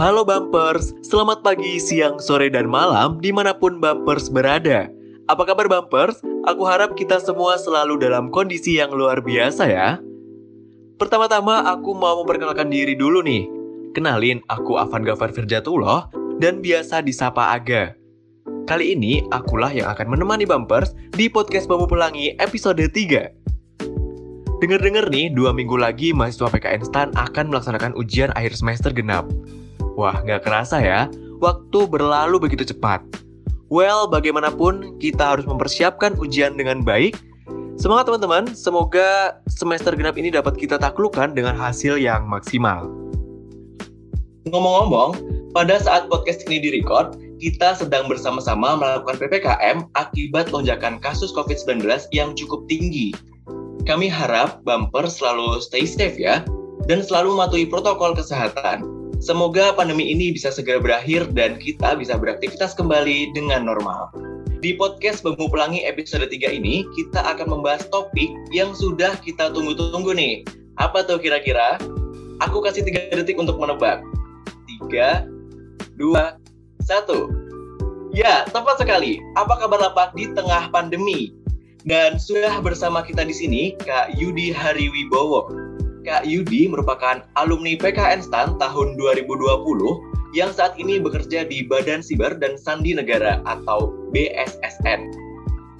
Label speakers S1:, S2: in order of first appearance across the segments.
S1: halo Bumpers. Selamat pagi, siang, sore, dan malam di mana pun Bumpers berada. Apa kabar Bumpers? Aku harap kita semua selalu dalam kondisi yang luar biasa ya. Pertama-tama aku mau memperkenalkan diri dulu nih. Kenalin, aku Avan Gafar Firjatullah dan biasa disapa Aga. Kali ini akulah yang akan menemani Bumpers di podcast Bambu Pelangi episode 3. Dengar-dengar nih, dua minggu lagi mahasiswa PKN STAN akan melaksanakan ujian akhir semester genap. Wah, nggak kerasa ya, waktu berlalu begitu cepat. Well, bagaimanapun, kita harus mempersiapkan ujian dengan baik. Semangat teman-teman, semoga semester genap ini dapat kita taklukkan dengan hasil yang maksimal. Ngomong-ngomong, pada saat podcast ini direcord, kita sedang bersama-sama melakukan PPKM akibat lonjakan kasus COVID-19 yang cukup tinggi kami harap bumper selalu stay safe ya, dan selalu mematuhi protokol kesehatan. Semoga pandemi ini bisa segera berakhir dan kita bisa beraktivitas kembali dengan normal. Di podcast Bambu Pelangi episode 3 ini, kita akan membahas topik yang sudah kita tunggu-tunggu nih. Apa tuh kira-kira? Aku kasih 3 detik untuk menebak. 3, 2, 1. Ya, tepat sekali. Apa kabar lapak di tengah pandemi? Dan sudah bersama kita di sini Kak Yudi Hariwibowo. Kak Yudi merupakan alumni PKN STAN tahun 2020 yang saat ini bekerja di Badan Siber dan Sandi Negara atau BSSN.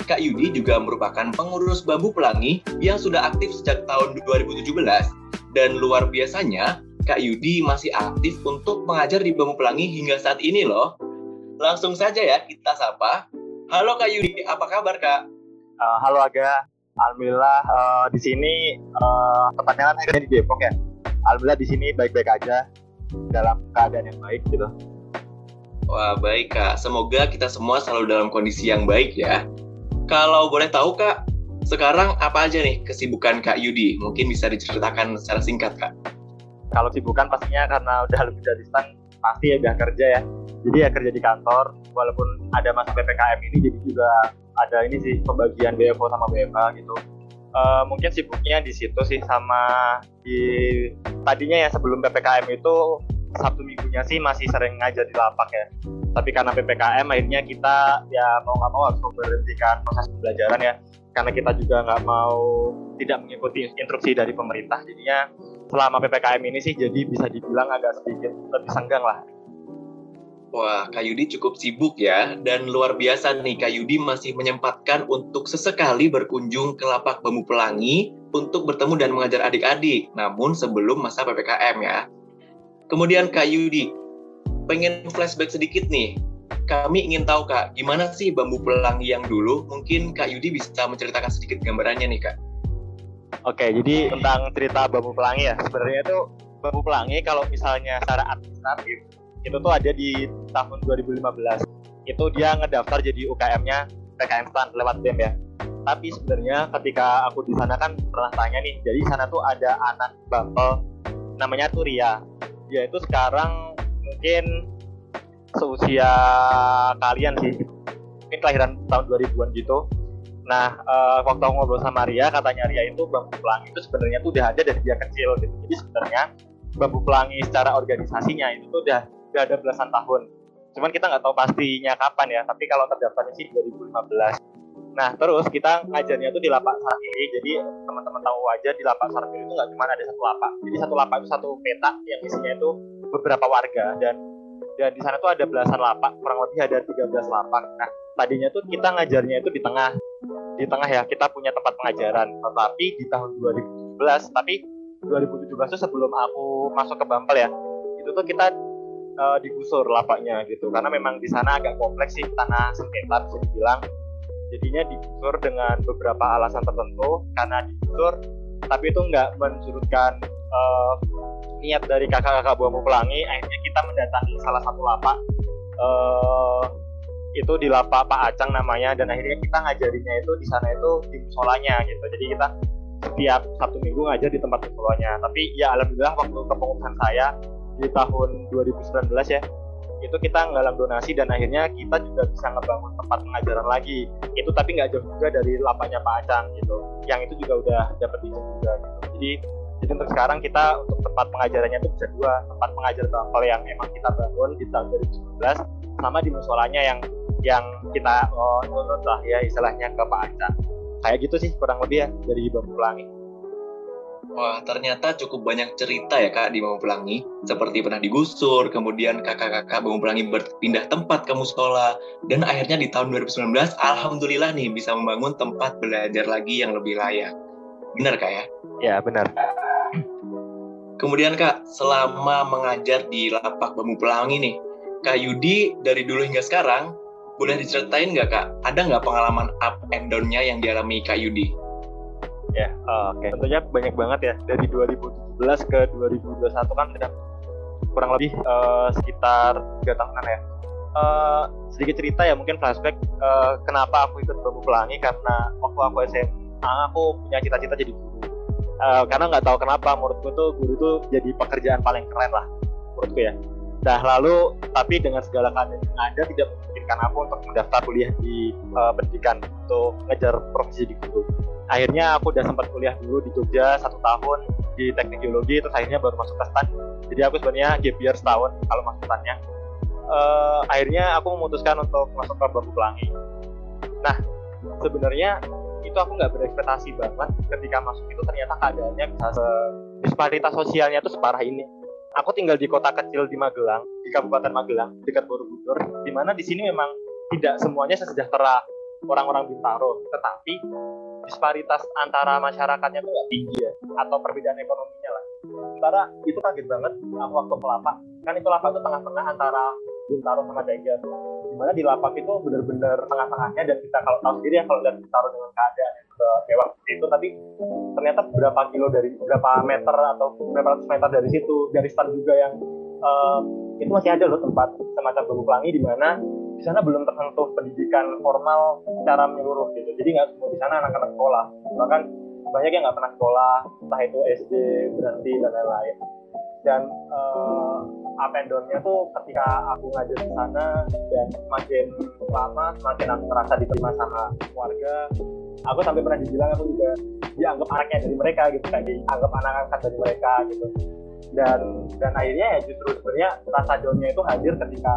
S1: Kak Yudi juga merupakan pengurus Bambu Pelangi yang sudah aktif sejak tahun 2017 dan luar biasanya Kak Yudi masih aktif untuk mengajar di Bambu Pelangi hingga saat ini loh. Langsung saja ya kita sapa. Halo Kak Yudi, apa kabar Kak?
S2: Uh, halo Aga, alhamdulillah uh, di sini uh, tepatnya kan di Depok ya. Alhamdulillah di sini baik-baik aja dalam keadaan yang baik gitu.
S1: Wah baik kak, semoga kita semua selalu dalam kondisi yang baik ya. Kalau boleh tahu kak, sekarang apa aja nih kesibukan kak Yudi? Mungkin bisa diceritakan secara singkat kak.
S2: Kalau sibukan pastinya karena udah lebih dari stand pasti ya udah kerja ya. Jadi ya kerja di kantor, walaupun ada masa ppkm ini, jadi juga ada ini sih pembagian BFO sama BFA gitu. Uh, mungkin sibuknya di situ sih sama di tadinya ya sebelum ppkm itu sabtu minggunya sih masih sering ngajar di lapak ya. Tapi karena ppkm akhirnya kita ya mau nggak mau harus memberhentikan proses pembelajaran ya. Karena kita juga nggak mau tidak mengikuti instruksi dari pemerintah jadinya selama ppkm ini sih jadi bisa dibilang agak sedikit lebih senggang lah
S1: Wah, Kak Yudi cukup sibuk ya, dan luar biasa nih Kak Yudi masih menyempatkan untuk sesekali berkunjung ke lapak bambu pelangi untuk bertemu dan mengajar adik-adik, namun sebelum masa PPKM ya. Kemudian Kak Yudi, pengen flashback sedikit nih, kami ingin tahu Kak, gimana sih bambu pelangi yang dulu? Mungkin Kak Yudi bisa menceritakan sedikit gambarannya nih Kak.
S2: Oke, jadi tentang cerita bambu pelangi ya, sebenarnya itu bambu pelangi kalau misalnya secara administratif itu tuh ada di tahun 2015 itu dia ngedaftar jadi UKM-nya PKM STAN lewat BEM ya. Tapi sebenarnya ketika aku di sana kan pernah tanya nih jadi di sana tuh ada anak bampel namanya tuh Ria dia itu sekarang mungkin seusia kalian sih. Mungkin kelahiran tahun 2000-an gitu. Nah uh, waktu aku ngobrol sama Ria katanya Ria itu bambu pelangi itu sebenarnya tuh udah ada dari dia kecil gitu. Jadi sebenarnya bambu pelangi secara organisasinya itu tuh udah udah ada belasan tahun. Cuman kita nggak tahu pastinya kapan ya, tapi kalau terdaftarnya sih 2015. Nah, terus kita ngajarnya itu di lapak sarpiri. Jadi teman-teman tahu aja di lapak sarpiri itu nggak cuma ada satu lapak. Jadi satu lapak itu satu peta yang isinya itu beberapa warga dan dan di sana tuh ada belasan lapak, kurang lebih ada 13 lapak. Nah, tadinya tuh kita ngajarnya itu di tengah. Di tengah ya, kita punya tempat pengajaran. Tetapi di tahun 2017, tapi 2017 itu sebelum aku masuk ke Bampel ya, itu tuh kita uh, digusur lapaknya gitu. Karena memang di sana agak kompleks sih tanah sengketa bisa dibilang. Jadinya digusur dengan beberapa alasan tertentu. Karena digusur tapi itu nggak mensurutkan uh, niat dari kakak-kakak buah pelangi akhirnya kita mendatangi salah satu lapak. Uh, itu di lapak Pak Acang namanya. Dan akhirnya kita ngajarinya itu di sana itu di musolanya gitu. Jadi kita setiap satu minggu ngajar di tempat musolanya. Tapi ya alhamdulillah waktu kepengurusan saya di tahun 2019 ya itu kita nggalang donasi dan akhirnya kita juga bisa ngebangun tempat pengajaran lagi. Itu tapi nggak jauh juga dari lapaknya Pak Acang gitu. Yang itu juga udah dapat izin juga gitu. Jadi jadi untuk sekarang kita untuk tempat pengajarannya itu bisa dua. Tempat pengajar bangkol yang emang kita bangun di tahun 2019 sama di musolanya yang yang kita oh, nurut lah ya istilahnya ke Pak Acan kayak gitu sih kurang lebih ya dari Bambu Pelangi
S1: Wah, ternyata cukup banyak cerita ya Kak di Bambu Pelangi. Seperti pernah digusur, kemudian kakak-kakak Bambu Pelangi berpindah tempat ke musola, dan akhirnya di tahun 2019, Alhamdulillah nih bisa membangun tempat belajar lagi yang lebih layak. Benar Kak ya?
S2: Ya, benar.
S1: Kemudian Kak, selama mengajar di lapak Bambu Pelangi nih, Kak Yudi dari dulu hingga sekarang, boleh diceritain nggak Kak, ada nggak pengalaman up and down-nya yang dialami Kak Yudi?
S2: Ya, uh, oke. Okay. Tentunya banyak banget ya. Dari 2017 ke 2021 kan sudah kurang lebih uh, sekitar tiga tahunan ya. Uh, sedikit cerita ya mungkin flashback uh, kenapa aku ikut Bambu Pelangi karena waktu aku SMA aku punya cita-cita jadi guru. Uh, karena nggak tahu kenapa menurutku tuh guru tuh jadi pekerjaan paling keren lah menurutku ya. Nah lalu tapi dengan segala keadaan yang ada tidak memungkinkan aku untuk mendaftar kuliah di uh, pendidikan untuk ngejar profesi di guru akhirnya aku udah sempat kuliah dulu di Jogja satu tahun di teknik geologi terus akhirnya baru masuk ke STAN. Jadi aku sebenarnya gap year setahun kalau masuk STANnya. Uh, akhirnya aku memutuskan untuk masuk ke Bambu Pelangi. Nah sebenarnya itu aku nggak berekspektasi banget ketika masuk itu ternyata keadaannya bisa disparitas sosialnya itu separah ini aku tinggal di kota kecil di Magelang di Kabupaten Magelang dekat Borobudur di mana di sini memang tidak semuanya sesejahtera orang-orang Bintaro. Tetapi disparitas antara masyarakatnya gak tinggi ya atau perbedaan ekonominya lah. Sementara itu kaget banget aku waktu ke lapak kan itu lapak itu tengah-tengah antara Bintaro sama Jajar di mana di lapak itu benar-benar tengah-tengahnya dan kita kalau tahu sendiri ya kalau lihat Bintaro dengan keadaan mewah seperti itu tapi ternyata berapa kilo dari berapa meter atau berapa ratus meter dari situ. Dari stand juga yang uh, itu masih ada loh tempat semacam bambu pelangi di mana di sana belum tersentuh pendidikan formal secara menyeluruh gitu. Jadi nggak semua di sana anak-anak sekolah. Bahkan banyak yang nggak pernah sekolah entah itu SD berhenti dan lain-lain. Dan uh, up and down-nya tuh ketika aku ngajar di sana dan semakin lama semakin aku merasa diterima sama keluarga aku sampai pernah dibilang aku juga dianggap anaknya dari mereka gitu kayak dianggap anak angkat dari mereka gitu. Dan dan akhirnya ya justru sebenarnya rasa downnya itu hadir ketika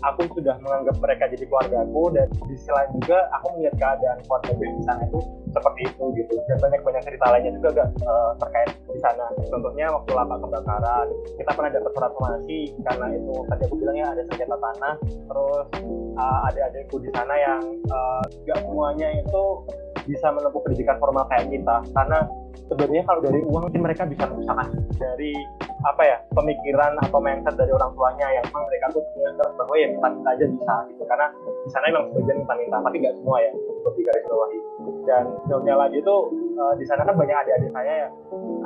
S2: aku sudah menganggap mereka jadi keluarga aku dan di sisi juga aku melihat keadaan keluarga di sana itu seperti itu gitu. Dan banyak banyak cerita lainnya juga gak uh, eh, terkait di sana. Contohnya waktu lapak kebakaran kita pernah dapat surat somasi karena itu tadi aku bilangnya ada sengketa tanah terus uh, ada adikku di sana yang uh, gak semuanya itu bisa menempuh pendidikan formal kayak kita. Karena sebenarnya kalau dari uang mungkin mereka bisa mengusahakan dari apa ya pemikiran atau mindset dari orang tuanya yang memang mereka tuh punya bahwa ya minta-minta aja bisa gitu. Karena di sana memang sebagian minta-minta tapi nggak semua ya di garis bawahi. Dan jauhnya lagi itu uh, di sana kan banyak adik-adik saya ya.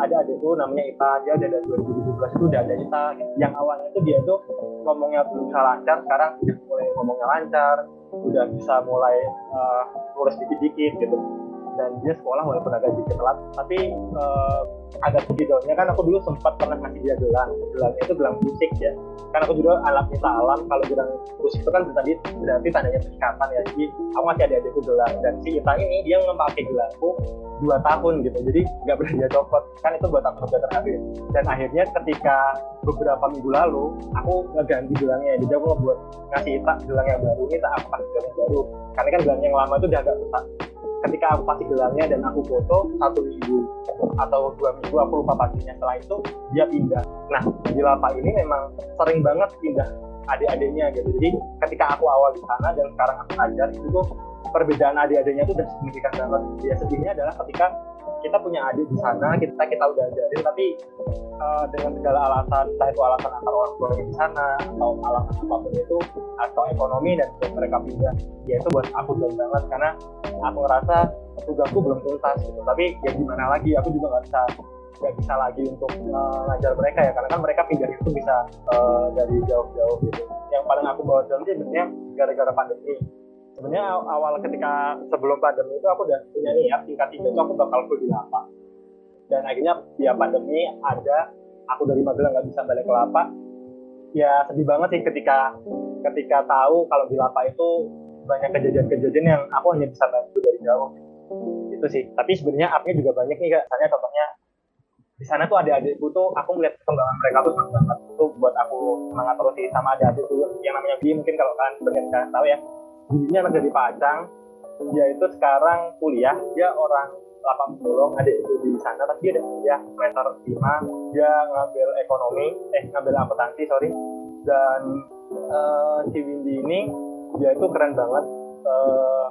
S2: Ada adikku namanya Ita dia dari 2017 itu udah ada gitu. yang awalnya itu dia tuh ngomongnya belum bisa lancar sekarang udah mulai ngomongnya lancar udah bisa mulai uh, nulis dikit-dikit gitu dan dia sekolah walaupun agak sedikit telat tapi uh, agak sedikit kan aku dulu sempat pernah ngasih dia gelang. Gelangnya itu gelang musik ya. Kan aku juga alat minta alam. Kalau gelang musik itu kan berarti berarti tandanya perikatan ya. Jadi aku masih ada adikku gelang. Dan si Ita ini dia memakai gelangku dua tahun gitu. Jadi nggak pernah dia copot. Kan itu buat aku udah terhadir dan akhirnya ketika beberapa minggu lalu aku ngeganti gelangnya. Jadi aku ngebuat ngasih Ita gelang yang baru. Ini tak aku kasih gelang yang baru. Karena kan gelang yang lama itu udah agak rusak ketika aku kasih gelangnya dan aku foto satu minggu atau dua minggu aku lupa pastinya setelah itu dia pindah. Nah di lapak ini memang sering banget pindah adik-adiknya gitu. Jadi ketika aku awal di sana dan sekarang aku ajar itu tuh perbedaan adik-adiknya itu udah signifikan banget. Dia sedihnya adalah ketika kita punya adik di sana kita kita udah ajarin tapi uh, dengan segala alasan entah itu alasan antar orang tua di sana atau alasan apa pun itu atau ekonomi dan mereka pindah ya itu buat aku berat banget. Karena aku ngerasa tugasku belum tuntas gitu. Tapi ya gimana lagi aku juga nggak bisa nggak bisa lagi untuk uh, mereka ya. Karena kan mereka pindah itu bisa uh, dari jauh-jauh gitu. Yang paling aku bawa dalam sih sebenarnya gara-gara pandemi sebenarnya awal ketika sebelum pandemi itu aku udah punya niat tingkat tiga itu aku bakal di lapak dan akhirnya dia pandemi ada aku dari Magelang nggak bisa balik ke lapak ya sedih banget sih ketika ketika tahu kalau di lapak itu banyak kejadian-kejadian yang aku hanya bisa bantu dari jauh. Itu sih. Tapi sebenarnya upnya juga banyak nih kak. Misalnya contohnya di sana tuh adik-adikku tuh aku melihat perkembangan mereka tuh senang banget. Itu buat aku semangat terus sih sama adik-adik tuh yang namanya Bi mungkin kalau kalian bagian kalian tahu ya Binya anak dari Pacang dia itu sekarang kuliah dia orang lapak bulong adik itu di sana tapi ada kuliah semester lima dia ngambil ekonomi eh ngambil akuntansi sorry. Dan uh, si Windy ini dia itu keren banget uh,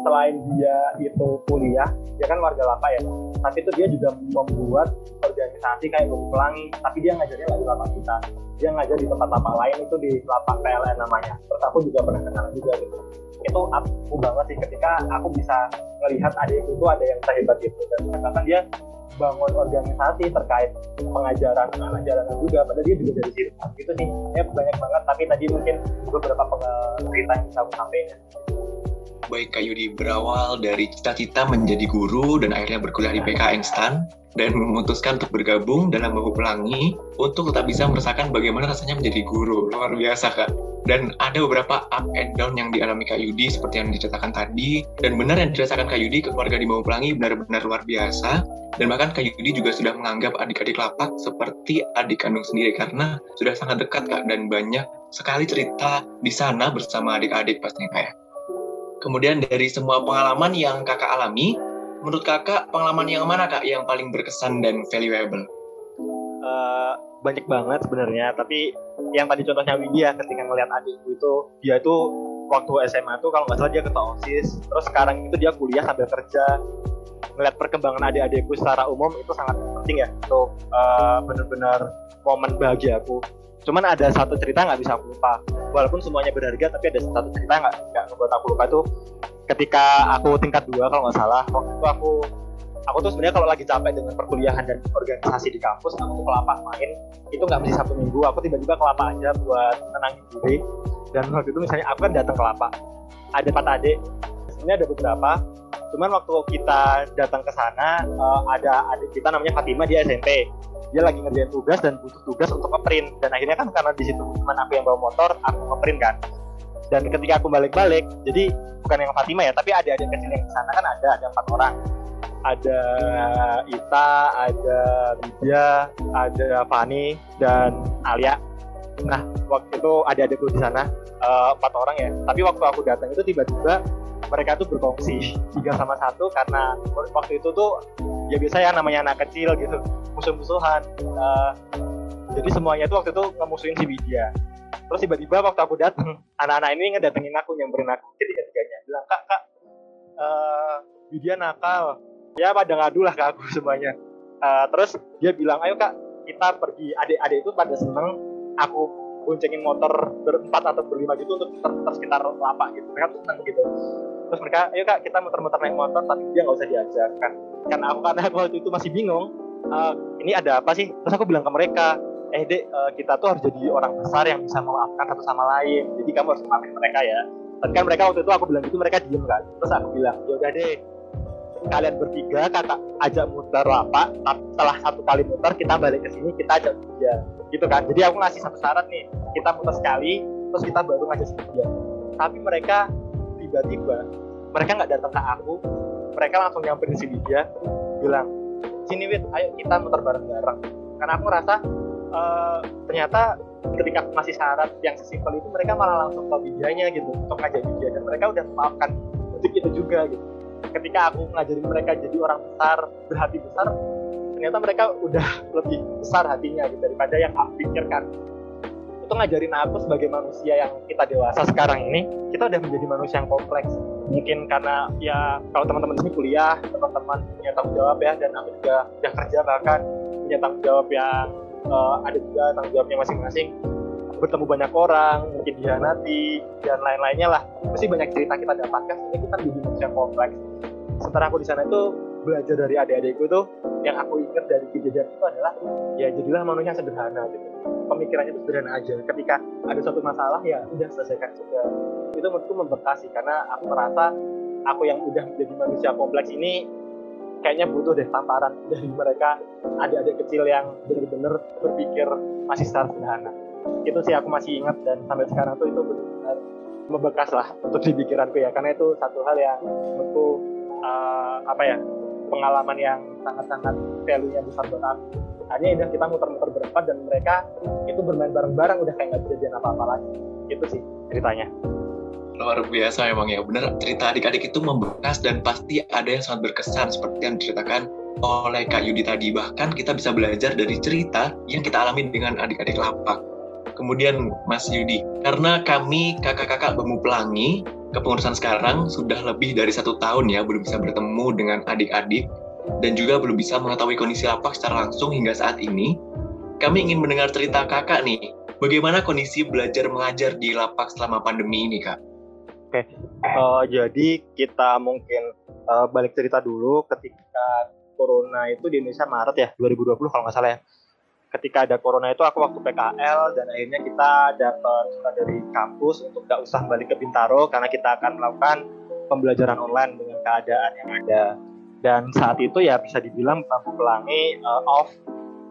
S2: selain dia itu kuliah dia kan warga lapa ya tapi itu dia juga membuat organisasi kayak Bumi Pelangi tapi dia ngajarnya lagi lapak kita. Dia ngajar di tempat lapak lain itu di lapak PLN namanya. Terus aku juga pernah kenal juga gitu. Itu aku banget sih ketika aku bisa melihat adikku itu ada yang sehebat itu. Dan bahkan dia bangun organisasi terkait pengajaran pengajaran juga padahal dia juga dari situ. Itu sih. Ya banyak banget tapi tadi mungkin beberapa cerita yang bisa aku sampaikan
S1: baik Kak Yudi berawal dari cita-cita menjadi guru dan akhirnya berkuliah di PKN STAN dan memutuskan untuk bergabung dalam Bahu Pelangi untuk tetap bisa merasakan bagaimana rasanya menjadi guru. Luar biasa Kak. Dan ada beberapa up and down yang dialami Kak Yudi seperti yang diceritakan tadi. Dan benar yang dirasakan Kak Yudi, keluarga di Bahu Pelangi benar-benar luar biasa. Dan bahkan Kak Yudi juga sudah menganggap adik-adik lapak seperti adik kandung sendiri karena sudah sangat dekat Kak dan banyak sekali cerita di sana bersama adik-adik pastinya Kak ya. Kemudian dari semua pengalaman yang kakak alami, menurut kakak pengalaman yang mana kak yang paling berkesan dan valuable?
S2: Uh, banyak banget sebenarnya, tapi yang tadi contohnya Widya ketika ngeliat adikku itu, dia itu waktu SMA tuh kalau nggak salah dia ketua OSIS, terus sekarang itu dia kuliah sambil kerja, ngeliat perkembangan adik-adikku secara umum itu sangat penting ya untuk uh, benar-benar momen bahagia aku cuman ada satu cerita nggak bisa aku lupa. Walaupun semuanya berharga tapi ada satu cerita nggak nggak membuat aku lupa tuh ketika aku tingkat dua kalau nggak salah waktu itu aku aku tuh sebenarnya kalau lagi capek dengan perkuliahan dan organisasi di kampus aku tuh kelapa main itu nggak mesti satu minggu. Aku tiba-tiba kelapa aja buat tenangin diri. Dan waktu itu misalnya aku kan datang kelapa ada empat adik ini ada beberapa cuman waktu kita datang ke sana uh, ada adik kita namanya Fatima dia SMP dia lagi ngerjain tugas dan butuh tugas untuk ngeprint dan akhirnya kan karena di situ cuma aku yang bawa motor aku ngeprint kan dan ketika aku balik-balik jadi bukan yang Fatima ya tapi ada adik kecil yang di sana kan ada ada empat orang ada Ita, ada Widya, ada Fani dan Alia. Nah, waktu itu ada adikku di sana uh, empat orang ya. Tapi waktu aku datang itu tiba-tiba mereka tuh berkongsi tiga sama satu karena waktu itu tuh ya biasa ya namanya anak kecil gitu musuh-musuhan. Uh, jadi semuanya tuh waktu itu ngemusuhin si Widya. Terus tiba-tiba waktu aku datang anak-anak ini ngedatengin aku nyamperin aku ketiga-tiganya. Bilang kak kak uh, Widya nakal. Ya pada ngadu lah ke aku semuanya. Uh, terus dia bilang ayo kak kita pergi. Adik-adik itu pada seneng aku boncengin motor berempat atau berlima gitu untuk muter sekitar lapak gitu. Mereka seneng gitu. Terus mereka ayo kak kita muter-muter naik motor tapi dia nggak usah diajak kan karena aku karena aku waktu itu masih bingung uh, ini ada apa sih? Terus aku bilang ke mereka eh dek uh, kita tuh harus jadi orang besar yang bisa memaafkan satu sama lain. Jadi kamu harus memaafkan mereka ya. Tapi kan mereka waktu itu aku bilang itu mereka diem kan. Terus aku bilang ya udah deh kalian bertiga kakak ajak muter apa setelah satu kali muter kita balik ke sini kita ajak dia. Gitu kan. Jadi aku ngasih satu syarat nih kita muter sekali terus kita baru ngajak dia. Tapi mereka tiba-tiba mereka nggak datang ke aku mereka langsung nyamperin si dia bilang sini Wit ayo kita muter bareng-bareng. Karena aku ngerasa uh, ternyata ketika ngasih syarat yang sesimpel itu mereka malah langsung ke videonya gitu untuk ngajak dia dan mereka udah memaafkan detik itu juga gitu. Ketika aku ngajarin mereka jadi orang besar berhati besar ternyata mereka udah lebih besar hatinya gitu daripada yang aku pikirkan. Itu ngajarin aku sebagai manusia yang kita dewasa sekarang ini kita udah menjadi manusia yang kompleks mungkin karena ya kalau teman-teman ini kuliah teman-teman punya tanggung jawab ya dan aku juga udah kerja bahkan punya tanggung jawab yang uh, ada juga tanggung jawabnya masing-masing. Bertemu banyak orang mungkin dihianati dan lain-lainnya lah. Pasti banyak cerita kita dapatkan sehingga kita menjadi manusia kompleks. Setelah aku di sana itu belajar dari adik-adikku tuh yang aku ingat dari kejadian itu adalah ya jadilah manusia sederhana gitu. Pemikirannya itu sederhana aja. Ketika ada suatu masalah ya udah selesaikan juga itu menurutku membekas sih karena aku merasa aku yang udah menjadi manusia kompleks ini kayaknya butuh deh tamparan dari mereka adik-adik kecil yang benar-benar berpikir masih secara sederhana. Itu sih aku masih ingat dan sampai sekarang tuh itu benar-benar membekas lah untuk di pikiranku ya. Karena itu satu hal yang menurutku uh, apa ya pengalaman yang
S3: sangat-sangat value-nya besar buat aku. Hanya udah kita muter-muter berempat dan mereka itu bermain bareng-bareng udah kayak nggak kejadian apa-apa lagi. Itu sih ceritanya
S1: luar biasa memang ya. Benar cerita adik-adik itu membekas dan pasti ada yang sangat berkesan seperti yang diceritakan oleh Kak Yudi tadi. Bahkan kita bisa belajar dari cerita yang kita alami dengan adik-adik lapak. Kemudian Mas Yudi karena kami kakak-kakak Bemu Pelangi kepengurusan sekarang sudah lebih dari satu tahun ya belum bisa bertemu dengan adik-adik dan juga belum bisa mengetahui kondisi lapak secara langsung hingga saat ini, kami ingin mendengar cerita kakak nih, bagaimana kondisi belajar mengajar di lapak selama pandemi ini kak?
S2: Oke, uh, jadi kita mungkin uh, balik cerita dulu ketika corona itu di Indonesia Maret ya 2020 kalau nggak salah ya. Ketika ada corona itu aku waktu PKL dan akhirnya kita dapat surat dari kampus untuk nggak usah balik ke Bintaro karena kita akan melakukan pembelajaran online dengan keadaan yang ada. Dan saat itu ya bisa dibilang Bambu Pelangi uh, off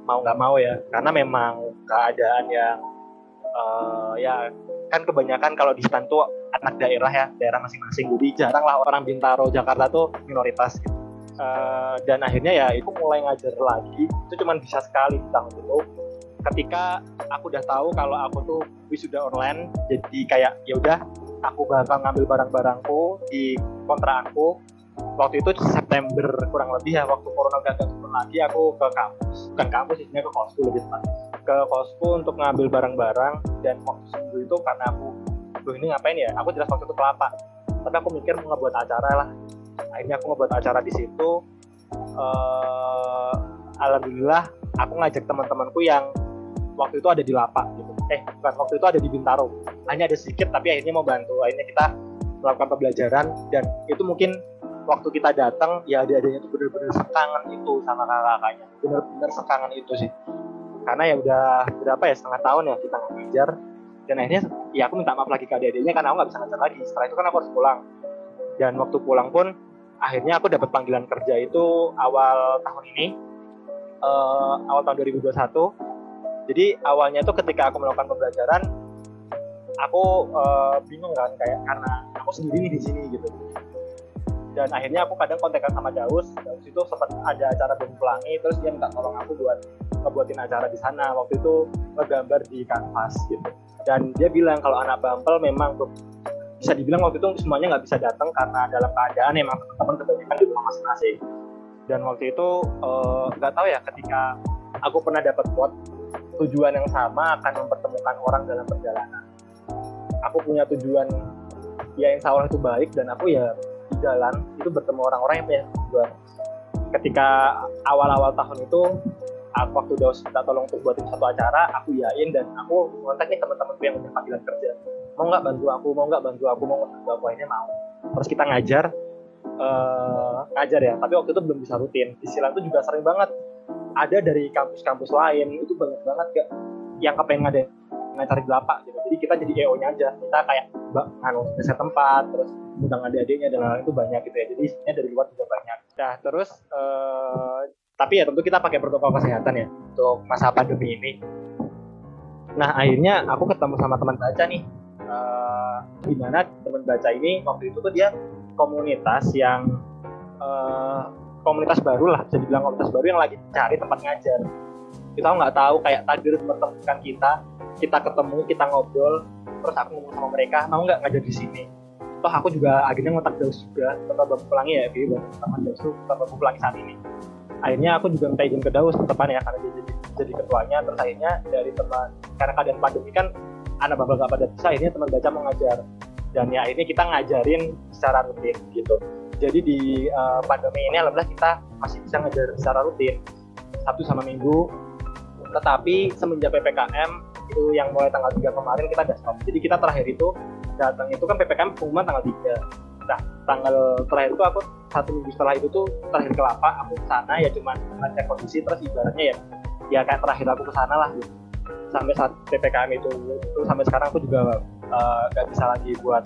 S2: mau nggak mau ya. Karena memang keadaan yang uh, ya kan kebanyakan kalau di stan tuh anak daerah ya daerah masing-masing. Jadi jarang lah orang Bintaro Jakarta tuh minoritas gitu. Uh, dan akhirnya ya itu mulai ngajar lagi. Itu cuma bisa sekali di tahun itu. Ketika aku udah tahu kalau aku tuh wisuda online jadi kayak ya udah aku bakal ngambil barang-barangku di kontrakanku waktu itu September kurang lebih ya waktu corona gak turun lagi aku ke kampus. Bukan kampus sih ke kosku lebih tepat ke kosku untuk ngambil barang-barang dan waktu seminggu itu karena aku tuh ini ngapain ya? Aku jelas waktu itu kelapa. Tapi aku mikir mau ngebuat acara lah. Akhirnya aku ngebuat acara di situ. Uh, alhamdulillah aku ngajak teman-temanku yang waktu itu ada di lapak gitu. Eh bukan waktu itu ada di Bintaro. Hanya ada sedikit tapi akhirnya mau bantu. Akhirnya kita melakukan pembelajaran dan itu mungkin waktu kita datang ya adik-adiknya tuh bener-bener sekangan itu sama kakak-kakaknya. Bener-bener sekangan itu sih karena ya udah berapa ya setengah tahun ya kita ngajar. Dan akhirnya ya aku minta maaf lagi ke adik-adiknya karena aku nggak bisa ngajar lagi. Setelah itu kan aku harus pulang. Dan waktu pulang pun akhirnya aku dapat panggilan kerja itu awal tahun ini. Uh, awal tahun 2021 jadi awalnya tuh ketika aku melakukan pembelajaran aku uh, bingung kan kayak karena aku sendiri di sini gitu dan akhirnya aku kadang kontekan sama Daus. Daus itu sempat ada acara Bumi Pelangi terus dia minta tolong aku buat ngebuatin acara di sana. Waktu itu ngegambar di kanvas gitu. Dan dia bilang kalau anak Bampel memang bisa dibilang waktu itu semuanya nggak bisa datang karena dalam keadaan emang teman-teman kebanyakan di rumah masing-masing. Dan waktu itu eh, nggak uh, tahu ya ketika aku pernah dapat quote tujuan yang sama akan mempertemukan orang dalam perjalanan. Aku punya tujuan ya insya Allah itu baik dan aku ya jalan itu bertemu orang-orang yang punya tujuan ketika awal-awal tahun itu aku waktu udah minta tolong untuk buatin satu acara aku yain dan aku ngontak nih teman-temanku yang punya panggilan kerja. Mau nggak bantu aku mau nggak bantu aku mau nggak bantu aku ini mau. Terus kita ngajar uh, ngajar ya tapi waktu itu belum bisa rutin. Di Silang itu juga sering banget. Ada dari kampus-kampus lain itu banget banget gak yang kepengen ada ngajar di lapak gitu. Jadi kita jadi EO nya aja. Kita kayak nganu desa tempat terus undang adik-adiknya dan lain-lain itu banyak gitu ya. Jadi isinya dari luar juga banyak. Nah terus uh, tapi ya tentu kita pakai protokol kesehatan ya untuk masa pandemi ini. Nah akhirnya aku ketemu sama teman baca nih. Uh, di mana teman baca ini waktu itu tuh dia komunitas yang uh, komunitas baru lah bisa dibilang komunitas baru yang lagi cari tempat ngajar kita nggak tahu kayak takdir mempertemukan kita kita ketemu kita ngobrol terus aku ngomong sama mereka mau nggak ngajar di sini? Toh aku juga akhirnya ngotak Daus juga tetap Bapak Pelangi ya Bi sama tuh tetap Bapak Pelangi saat ini. Akhirnya aku juga minta izin ke Daus teman ya karena dia jadi, jadi ketuanya terus akhirnya dari teman karena keadaan pandemi kan anak bapak gak pada bisa akhirnya teman baca ngajar. Dan ya akhirnya kita ngajarin secara rutin gitu. Jadi di uh, pandemi ini alhamdulillah kita masih bisa ngajar secara rutin Sabtu sama Minggu tetapi semenjak PPKM itu yang mulai tanggal 3 kemarin kita udah stop jadi kita terakhir itu datang itu kan ppkm pengumuman tanggal 3 nah tanggal terakhir itu aku satu minggu setelah itu tuh terakhir ke lapak aku ke sana ya cuman ngecek kondisi terus ibaratnya ya. Ya kayak terakhir aku ke sana lah. Gitu sampai saat ppkm itu terus sampai sekarang aku juga uh, gak bisa lagi buat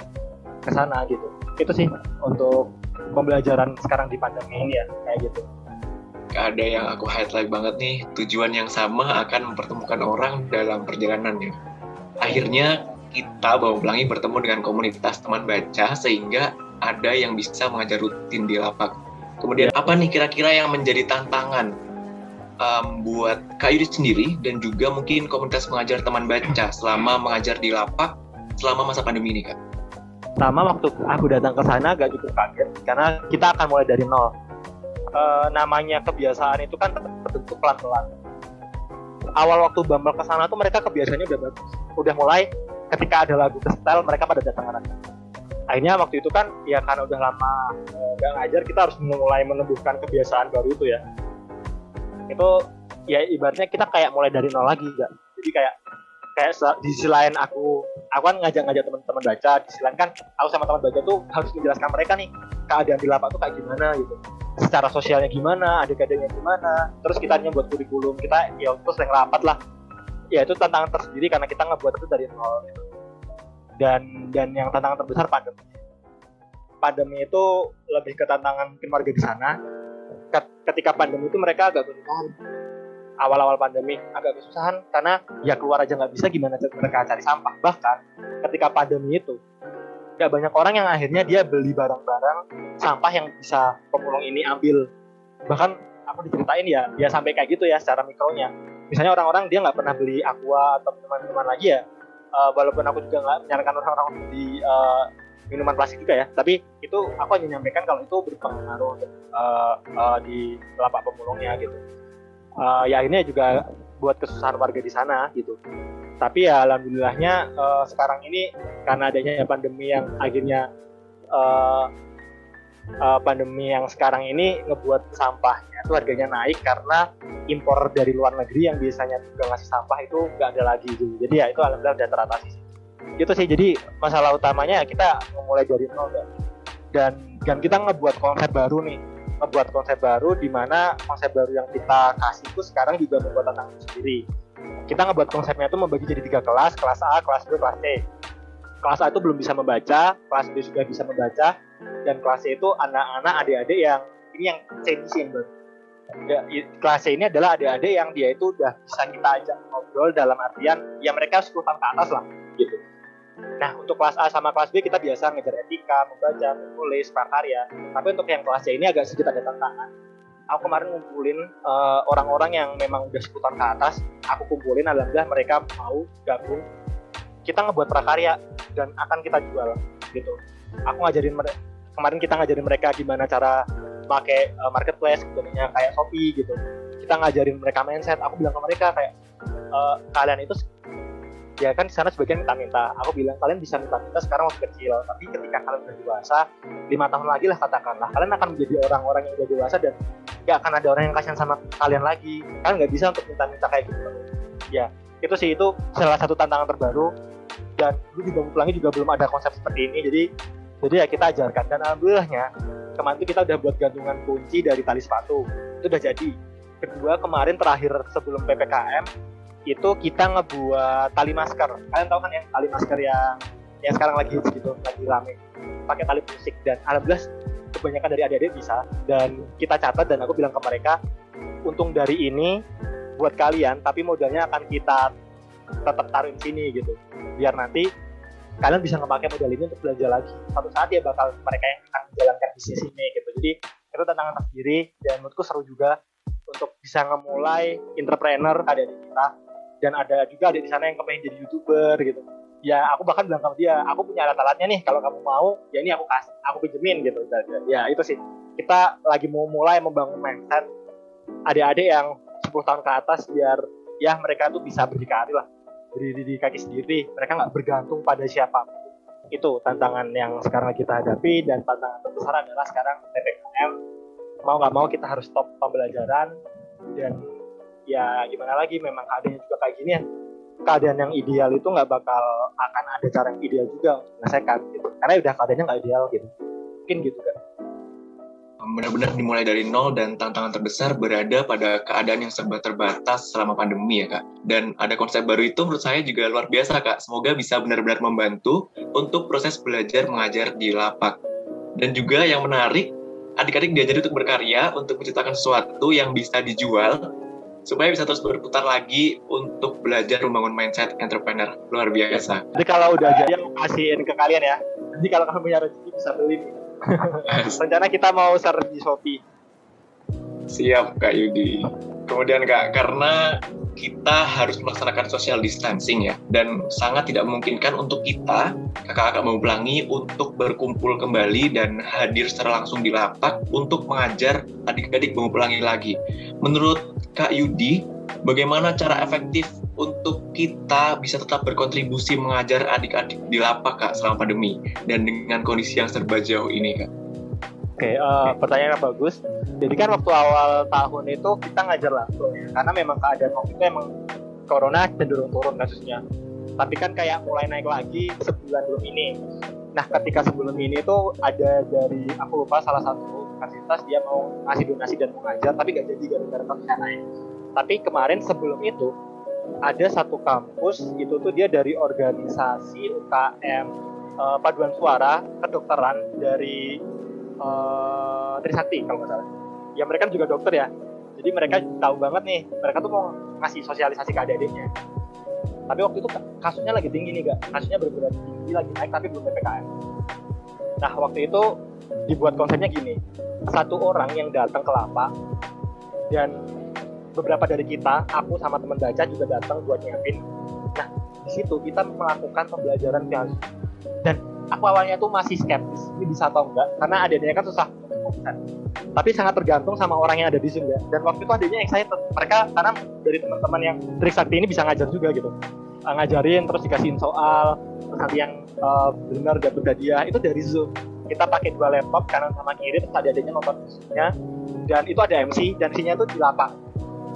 S2: ke sana gitu. Itu sih untuk pembelajaran sekarang di pandemi ini ya kayak gitu
S1: ada yang aku highlight banget nih tujuan yang sama akan mempertemukan orang dalam perjalanannya akhirnya kita Bawa Pelangi bertemu dengan komunitas teman baca sehingga ada yang bisa mengajar rutin di lapak. Kemudian apa nih kira-kira yang menjadi tantangan um, buat Kak Yudi sendiri dan juga mungkin komunitas mengajar teman baca selama mengajar di lapak selama masa pandemi ini Kak?
S2: Pertama waktu aku datang ke sana agak cukup kaget karena kita akan mulai dari nol. E, namanya kebiasaan itu kan terbentuk pelan-pelan. Awal waktu Bambal ke sana tuh mereka kebiasaannya udah bagus. Udah mulai ketika ada lagu ke style mereka pada datang akhirnya waktu itu kan ya karena udah lama eh, nggak uh, ngajar kita harus mulai menemukan kebiasaan baru itu ya itu ya ibaratnya kita kayak mulai dari nol lagi gak jadi kayak kayak di sisi lain aku aku kan ngajak-ngajak teman-teman baca di sisi lain kan aku sama teman baca tuh harus menjelaskan mereka nih keadaan di lapak tuh kayak gimana gitu secara sosialnya gimana adik-adiknya gimana terus kita buat kurikulum kita ya terus yang rapat lah. Ya itu tantangan tersendiri karena kita ngebuat itu dari nol. Dan dan yang tantangan terbesar pandemi. Pandemi itu lebih ke tantangan mungkin warga di sana. Ketika pandemi itu mereka agak kesusahan. Awal-awal pandemi agak kesusahan karena ya keluar aja nggak bisa gimana mereka cari sampah? Bahkan ketika pandemi itu nggak banyak orang yang akhirnya dia beli barang-barang sampah yang bisa pemulung ini ambil. Bahkan aku diceritain ya ya sampai kayak gitu ya secara mikronya. Misalnya orang-orang dia nggak pernah beli aqua atau teman-teman lagi ya. Uh, walaupun aku juga nggak menyarankan orang-orang di uh, minuman plastik juga ya. Tapi itu aku hanya menyampaikan kalau itu berpengaruh uh, uh, di lapak pemulungnya gitu. Uh, ya akhirnya juga buat kesusahan warga di sana gitu tapi ya alhamdulillahnya uh, sekarang ini karena adanya pandemi yang akhirnya uh, uh, pandemi yang sekarang ini ngebuat sampahnya itu harganya naik karena impor dari luar negeri yang biasanya juga ngasih sampah itu nggak ada lagi gitu. Jadi ya itu alhamdulillah udah teratasi. Itu sih jadi masalah utamanya kita memulai dari nol dan dan, dan kita ngebuat konsep baru nih ngebuat konsep baru di mana konsep baru yang kita kasih itu sekarang juga membuat tantangan sendiri. Kita ngebuat konsepnya itu membagi jadi tiga kelas, kelas A, kelas B, kelas C. Kelas A itu belum bisa membaca, kelas B juga bisa membaca, dan kelas C itu anak-anak adik-adik yang ini yang C yang baru ya, kelas C ini adalah adik-adik yang dia itu udah bisa kita ajak ngobrol dalam artian ya mereka 10 tahun ke atas lah gitu. Nah untuk kelas A sama kelas B kita biasa ngejar etika membaca menulis prakarya tapi untuk yang kelas C ini agak sedikit ada tantangan aku kemarin ngumpulin uh, orang-orang yang memang udah 10 tahun ke atas aku kumpulin alhamdulillah mereka mau gabung. Kita ngebuat prakarya dan akan kita jual gitu. Aku ngajarin mereka kemarin kita ngajarin mereka gimana cara pakai uh, marketplace contohnya kayak Shopee gitu. Kita ngajarin mereka mindset aku bilang ke mereka kayak uh, kalian itu ya kan di sana sebagian minta-minta. Aku bilang kalian bisa minta-minta sekarang waktu kecil tapi ketika kalian sudah dewasa lima tahun lagi lah katakanlah kalian akan menjadi orang-orang yang udah dewasa dan gak akan ada orang yang kasihan sama kalian lagi. Kalian nggak bisa untuk minta-minta kayak gitu. Ya itu sih itu salah satu tantangan terbaru. Dan dulu di Bangku Pelangi juga belum ada konsep seperti ini. Jadi jadi ya kita ajarkan. Dan alhamdulillahnya kemarin itu kita udah buat gantungan kunci dari tali sepatu. Itu udah jadi. Kedua kemarin terakhir sebelum ppkm itu kita ngebuat tali masker. Kalian tahu kan ya tali masker yang yang sekarang lagi gitu lagi rame. Pakai tali musik dan alhamdulillah kebanyakan dari adik-adik bisa. Dan kita catat dan aku bilang ke mereka untung dari ini buat kalian tapi modalnya akan kita tetap taruh di sini gitu. Biar nanti kalian bisa ngepakai modal ini untuk belanja lagi. Satu saat ya bakal mereka yang akan menjalankan bisnis ini gitu. Jadi itu tantangan tersendiri. Dan menurutku seru juga untuk bisa ngemulai entrepreneur ada di kita dan ada juga ada di sana yang kepengen jadi youtuber gitu. Ya aku bahkan bilang sama dia aku punya alat-alatnya nih kalau kamu mau ya ini aku kasih aku pinjemin gitu. Ya itu sih. Kita lagi mau mulai membangun mindset adik-adik yang 10 tahun ke atas biar ya mereka tuh bisa berdikari lah. Berdiri di kaki sendiri mereka nggak bergantung pada siapa itu tantangan yang sekarang kita hadapi dan tantangan terbesar adalah sekarang ppkm mau nggak mau kita harus stop pembelajaran dan ya gimana lagi memang keadaannya juga kayak gini ya keadaan yang ideal itu nggak bakal akan ada cara yang ideal juga menyelesaikan gitu karena udah keadaannya nggak ideal gitu mungkin gitu kan
S1: benar-benar dimulai dari nol dan tantangan terbesar berada pada keadaan yang serba terbatas selama pandemi ya kak. Dan ada konsep baru itu menurut saya juga luar biasa kak. Semoga bisa benar-benar membantu untuk proses belajar mengajar di lapak. Dan juga yang menarik, adik-adik diajari untuk berkarya, untuk menciptakan sesuatu yang bisa dijual, supaya bisa terus berputar lagi untuk belajar membangun mindset entrepreneur. Luar biasa.
S2: Jadi kalau udah jadi, aku kasihin ke kalian ya. Jadi kalau kamu punya rezeki bisa beli Rencana kita mau share di Shopee.
S1: Siap Kak Yudi. Kemudian Kak, karena kita harus melaksanakan social distancing ya, dan sangat tidak memungkinkan untuk kita, kakak-kakak mau pelangi, untuk berkumpul kembali dan hadir secara langsung di lapak untuk mengajar adik-adik mau pelangi lagi. Menurut Kak Yudi, bagaimana cara efektif untuk kita bisa tetap berkontribusi mengajar adik-adik di lapak Kak selama pandemi dan dengan kondisi yang serba jauh ini Kak?
S2: Oke, uh, pertanyaan yang bagus. Jadi kan waktu awal tahun itu kita ngajar langsung ya, karena memang keadaan waktu itu emang corona cenderung turun kasusnya. Tapi kan kayak mulai naik lagi sebulan belum ini. Nah, ketika sebelum ini tuh ada dari aku lupa salah satu universitas dia mau ngasih donasi dan mau ngajar, tapi gak jadi gara-gara naik. Tapi kemarin sebelum itu ada satu kampus itu tuh dia dari organisasi UKM uh, paduan suara kedokteran dari uh, Trisakti kalau nggak salah. Ya mereka juga dokter ya. Jadi mereka tahu banget nih, mereka tuh mau ngasih sosialisasi ke adik-adiknya. Tapi waktu itu kasusnya lagi tinggi nih gak, kasusnya berbeda tinggi lagi naik tapi belum ppkm. Nah waktu itu dibuat konsepnya gini, satu orang yang datang ke lapak dan beberapa dari kita, aku sama teman baca juga datang buat nyiapin. Nah di situ kita melakukan pembelajaran yang dan aku awalnya tuh masih skeptis ini bisa atau enggak karena adanya kan susah. Tapi sangat tergantung sama orang yang ada di sini ya. dan waktu itu adanya excited. Mereka karena dari teman-teman yang trik sakti ini bisa ngajar juga gitu. Uh, ngajarin terus dikasihin soal terus nanti yang uh, benar dan berhadiah itu dari zoom. Kita pakai dua laptop kanan sama kiri terus ada adanya nonton musiknya. Dan itu ada MC dan MC-nya itu di lapak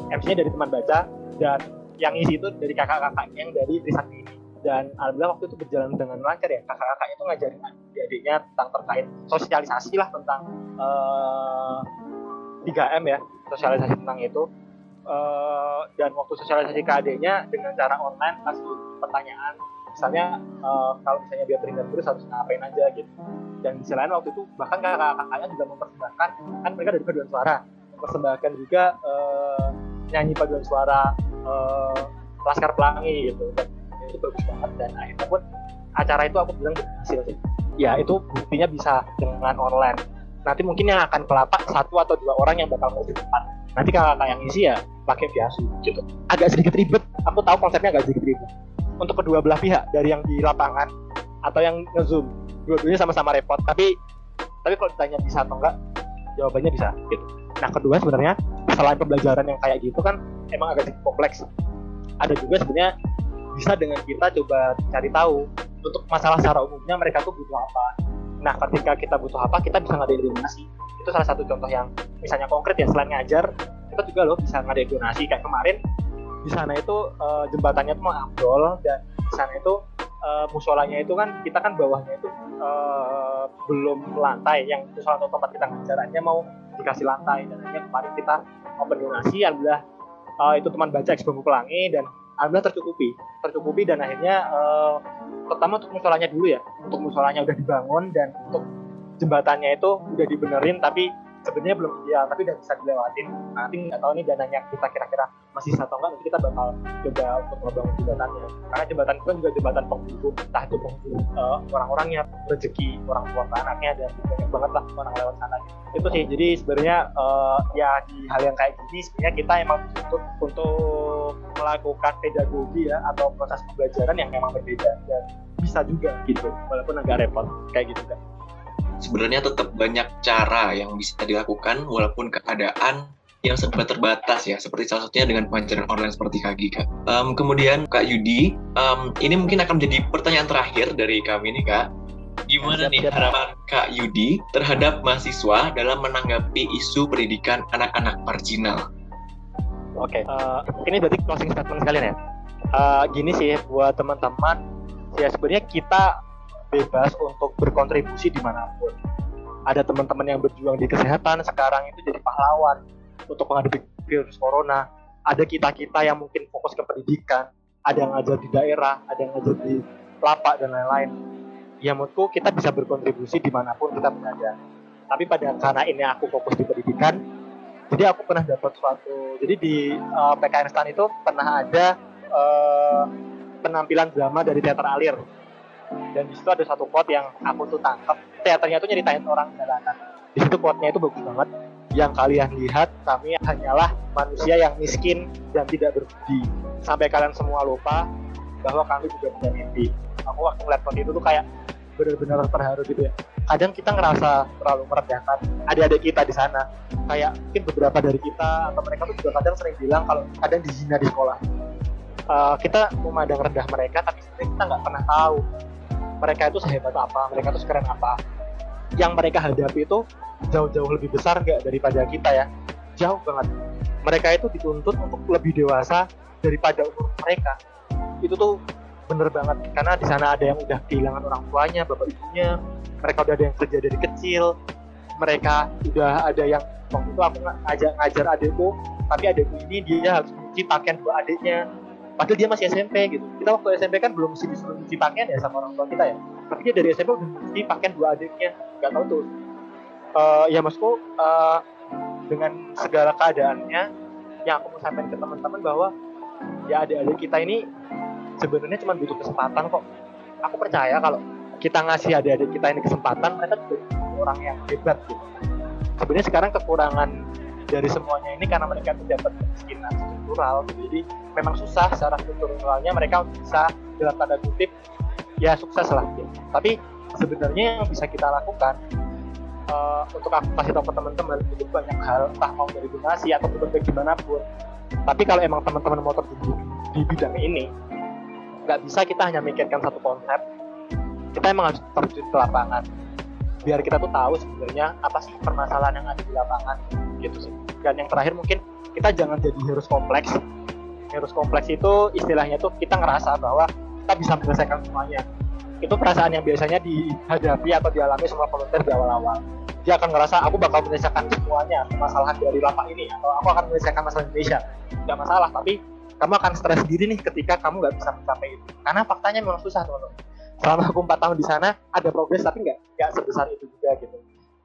S2: MC-nya dari teman baca dan yang isi itu dari kakak-kakaknya yang dari Trisakti dan alhamdulillah waktu itu berjalan dengan lancar ya. Kakak-kakaknya itu ngajarin adik-adiknya tentang terkait sosialisasi lah tentang uh, eh, 3M ya sosialisasi tentang itu. Uh, dan waktu sosialisasi ke adiknya dengan cara online kasih pertanyaan. Misalnya uh, kalau misalnya dia teringat terus harus ngapain aja gitu. Dan selain waktu itu bahkan kakak-kakaknya juga mempersembahkan kan mereka dari paduan suara. Mempersembahkan juga uh, nyanyi paduan suara uh, Laskar Pelangi gitu itu bagus banget dan akhirnya pun acara itu aku bilang berhasil sih. Ya itu buktinya bisa dengan online. Nanti mungkin yang akan kelapak satu atau dua orang yang bakal di depan. Nanti kakak yang isi ya pakai biasa gitu. Agak sedikit ribet aku tahu konsepnya agak sedikit ribet. Untuk kedua belah pihak dari yang di lapangan atau yang ngezoom. Dua-duanya sama-sama repot tapi tapi kalau ditanya bisa atau enggak jawabannya bisa gitu. Nah kedua sebenarnya selain pembelajaran yang kayak gitu kan emang agak sedikit kompleks. Ada juga sebenarnya bisa dengan kita coba cari tahu untuk masalah secara umumnya mereka tuh butuh apa. Nah, ketika kita butuh apa, kita bisa ngadain donasi. Itu salah satu contoh yang misalnya konkret ya, selain ngajar, kita juga loh bisa ngadain donasi. Kayak kemarin di sana itu uh, jembatannya tuh mau ambrol dan di sana itu uh, musolanya itu kan kita kan bawahnya itu uh, belum lantai yang musola atau tempat kita ngajarannya mau dikasih lantai dan akhirnya kemarin kita open donasi alhamdulillah uh, itu teman baca eks pelangi dan alhamdulillah tercukupi tercukupi dan akhirnya uh, pertama untuk musolanya dulu ya untuk musolanya udah dibangun dan untuk jembatannya itu udah dibenerin tapi sebenarnya belum ideal tapi udah bisa dilewatin. Nanti nggak tahu nih dananya kita kira-kira masih satu enggak nanti kita bakal coba untuk membangun jembatannya. Karena jembatan itu kan juga jembatan penghubung entah itu penghubung uh, orang-orangnya rezeki orang tua ke anaknya dan banyak banget lah orang lewat sana. Itu sih jadi sebenarnya uh, ya di hal yang kayak gini sebenarnya kita emang untuk untuk melakukan pedagogi ya atau proses pembelajaran yang memang berbeda dan bisa juga gitu walaupun agak repot kayak gitu kan
S1: sebenarnya tetap banyak cara yang bisa dilakukan walaupun keadaan yang serba terbatas ya, seperti salah satunya dengan pengajaran online seperti Kak Gika. Um, kemudian Kak Yudi, um, ini mungkin akan menjadi pertanyaan terakhir dari kami nih Kak. Gimana nih harapan Kak Yudi terhadap mahasiswa dalam menanggapi isu pendidikan anak-anak marginal?
S2: Oke, okay. uh, eh, ini berarti closing statement sekalian ya. Uh, gini sih buat teman-teman, ya sebenarnya kita bebas untuk berkontribusi di mana pun. Ada teman-teman yang berjuang di kesehatan sekarang itu jadi pahlawan untuk menghadapi virus corona. Ada kita-kita yang mungkin fokus ke pendidikan, ada yang ngajar di daerah, ada yang ngajar di lapak dan lain-lain. Ya menurutku kita bisa berkontribusi di mana pun kita berada. Tapi pada karena ini aku fokus di pendidikan, jadi aku pernah dapat suatu, jadi di uh, eh, PKN STAN itu pernah ada uh, penampilan drama dari teater alir dan di situ ada satu quote yang aku tuh tangkap teaternya tuh nyeritain orang jalanan di situ quote-nya itu bagus banget yang kalian lihat kami hanyalah manusia yang miskin dan tidak berbudi sampai kalian semua lupa bahwa kami juga punya mimpi. Aku waktu ngeliat quote itu tuh kayak benar-benar terharu gitu ya. Kadang kita ngerasa terlalu merendahkan adik-adik kita di sana. Kayak mungkin beberapa dari kita atau mereka tuh juga kadang sering bilang kalau kadang dihina di sekolah. Uh, kita memandang rendah mereka tapi sebenarnya kita nggak pernah tahu mereka itu sehebat apa mereka itu sekeren apa yang mereka hadapi itu jauh-jauh lebih besar nggak daripada kita ya? Jauh banget. Mereka itu dituntut untuk lebih dewasa daripada umur mereka. Itu tuh bener banget karena di sana ada yang udah kehilangan orang tuanya bapak ibunya mereka udah ada yang kerja dari kecil mereka udah ada yang waktu itu aku ngajak ngajar adikku tapi adikku ini dia harus mencuci pakaian dua adiknya padahal dia masih SMP gitu. Kita waktu SMP kan belum mesti disuruh mencuci pakaian ya sama orang tua kita ya. Tapi dia dari SMP udah mencuci pakaian dua adiknya. Nggak tahu tuh. Uh, ya maksudku uh, dengan segala keadaannya yang aku mau sampaikan ke teman-teman bahwa ya adik-adik kita ini sebenarnya cuma butuh kesempatan kok. Aku percaya kalau kita ngasih adik-adik kita ini kesempatan mereka juga orang yang hebat gitu. Sebenarnya sekarang kekurangan dari semuanya ini karena mereka tidak kemiskinan struktural jadi memang susah secara strukturalnya mereka bisa dalam tanda kutip ya sukses lah gitu. tapi sebenarnya yang bisa kita lakukan uh, untuk aku kasih tahu ke teman-teman itu banyak hal entah mau dari donasi atau berbagai gimana pun tapi kalau emang teman-teman mau terjun di bidang ini nggak bisa kita hanya mikirkan satu konsep kita emang harus terjun ke lapangan biar kita tuh tahu sebenarnya apa sih permasalahan yang ada di lapangan gitu sih. Dan yang terakhir mungkin kita jangan jadi harus kompleks. Harus kompleks itu istilahnya tuh kita ngerasa bahwa kita bisa menyelesaikan semuanya. Itu perasaan yang biasanya dihadapi atau dialami semua volunteer di awal-awal. Dia akan ngerasa aku bakal menyelesaikan semuanya permasalahan dari lapak ini atau aku akan menyelesaikan masalah Indonesia. Tidak masalah tapi kamu akan stres sendiri nih ketika kamu nggak bisa mencapai itu. Karena faktanya memang susah teman-teman selama aku empat tahun di sana ada progres tapi nggak nggak sebesar itu juga gitu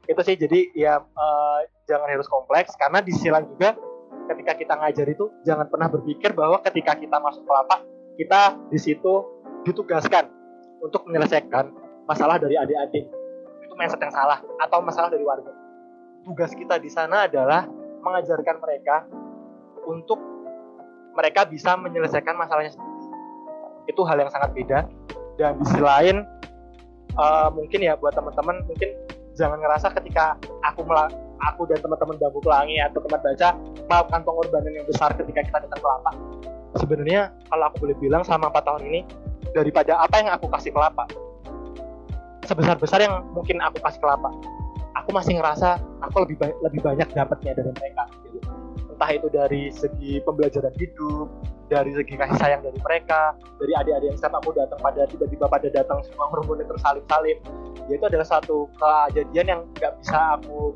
S2: itu sih jadi ya uh, jangan harus kompleks karena di sisi lain juga ketika kita ngajar itu jangan pernah berpikir bahwa ketika kita masuk lapak kita di situ ditugaskan untuk menyelesaikan masalah dari adik-adik itu mindset yang salah atau masalah dari warga tugas kita di sana adalah mengajarkan mereka untuk mereka bisa menyelesaikan masalahnya sendiri. Itu hal yang sangat beda. Dan di sisi lain, uh, mungkin ya buat teman-teman mungkin jangan ngerasa ketika aku aku dan teman-teman bambu pelangi atau teman baca melakukan pengorbanan yang besar ketika kita datang ke lapak. Sebenarnya kalau aku boleh bilang selama 4 tahun ini daripada apa yang aku kasih ke lapak sebesar-besar yang mungkin aku kasih ke lapak aku masih ngerasa aku lebih ba lebih banyak dapatnya dari mereka entah itu dari segi pembelajaran hidup dari segi kasih sayang dari mereka dari adik-adik yang setiap aku datang pada tiba-tiba pada datang semua merumpuni tersalib-salib ya itu adalah satu kejadian yang nggak bisa aku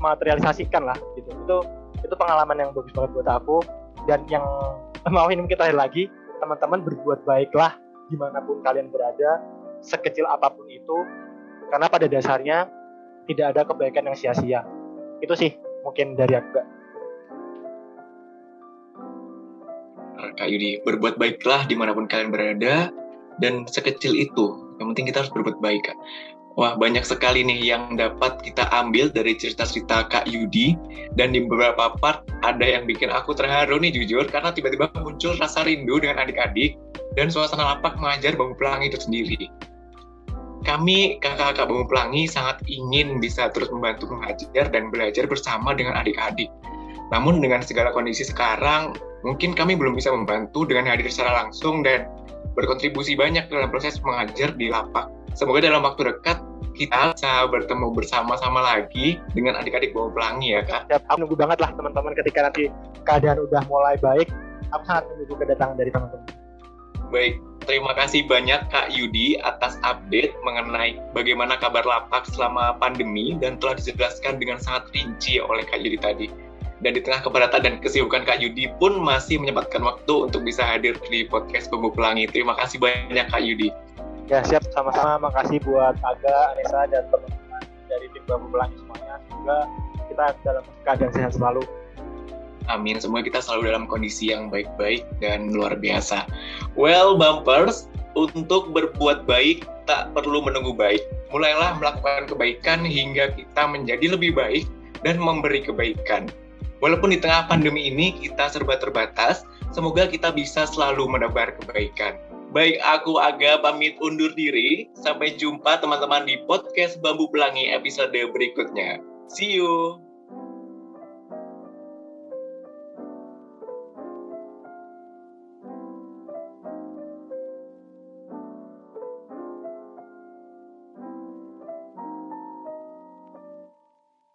S2: materialisasikan lah gitu. Itu itu pengalaman yang bagus banget buat aku. Dan yang mau ini kita lagi teman-teman berbuat baiklah di mana pun kalian berada sekecil apa pun itu karena pada dasarnya tidak ada kebaikan yang sia-sia. Itu sih mungkin dari aku
S1: Kak Yudi. Berbuat baiklah di mana pun kalian berada, dan sekecil itu, yang penting kita harus berbuat baik, Kak. Wah, banyak sekali nih yang dapat kita ambil dari cerita-cerita Kak Yudi. Dan di beberapa part ada yang bikin aku terharu nih jujur, karena tiba-tiba muncul rasa rindu dengan adik-adik dan suasana lapak mengajar Bambu Pelangi itu sendiri. Kami, kakak-kakak Bambu Pelangi, sangat ingin bisa terus membantu mengajar dan belajar bersama dengan adik-adik. Namun dengan segala kondisi sekarang, mungkin kami belum bisa membantu dengan hadir secara langsung dan berkontribusi banyak dalam proses mengajar di lapak. Semoga dalam waktu dekat kita bisa bertemu bersama-sama lagi dengan adik-adik bawah pelangi ya kak.
S2: Ya, aku nunggu banget lah teman-teman ketika nanti keadaan udah mulai baik. Aku sangat menunggu kedatangan dari teman-teman.
S1: Baik, terima kasih banyak Kak Yudi atas update mengenai bagaimana kabar lapak selama pandemi dan telah dijelaskan dengan sangat rinci oleh Kak Yudi tadi dan di tengah keberatan dan kesibukan Kak Yudi pun masih menyempatkan waktu untuk bisa hadir di podcast Bambu Pelangi. Terima kasih banyak Kak Yudi.
S2: Ya siap sama-sama. Makasih buat Aga, Anissa dan teman-teman dari tim Bambu Pelangi semuanya. Semoga kita dalam keadaan sehat selalu.
S1: Amin. Semoga kita selalu dalam kondisi yang baik-baik dan luar biasa. Well, bumpers, Untuk berbuat baik, tak perlu menunggu baik. Mulailah melakukan kebaikan hingga kita menjadi lebih baik dan memberi kebaikan. Walaupun di tengah pandemi ini kita serba terbatas, semoga kita bisa selalu menebar kebaikan. Baik, aku Aga pamit undur diri. Sampai jumpa teman-teman di podcast Bambu Pelangi episode berikutnya. See you!